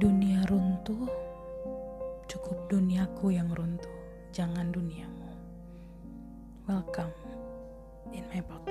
dunia runtuh, cukup duniaku yang runtuh, jangan duniamu. Welcome in my podcast.